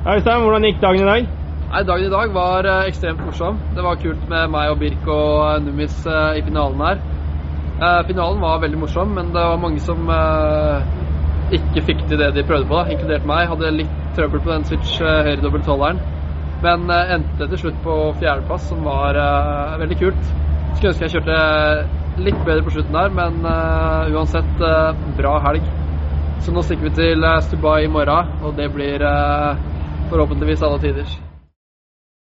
Øystein, hvordan gikk dagen i dag? Nei, Dagen i dag var eh, ekstremt morsom. Det var kult med meg og Birk og Numis Nummis eh, i finalen her. Eh, finalen var veldig morsom, men det var mange som eh, ikke fikk til det de prøvde på, da, inkludert meg. Hadde litt trøbbel på den switch eh, høyre dobbelt tolveren. Men eh, endte til slutt på fjerdeplass, som var eh, veldig kult. Skulle ønske jeg kjørte litt bedre på slutten der, men eh, uansett eh, bra helg. Så nå stikker vi til eh, Stubai i morgen, og det blir eh, forhåpentligvis alle tiders.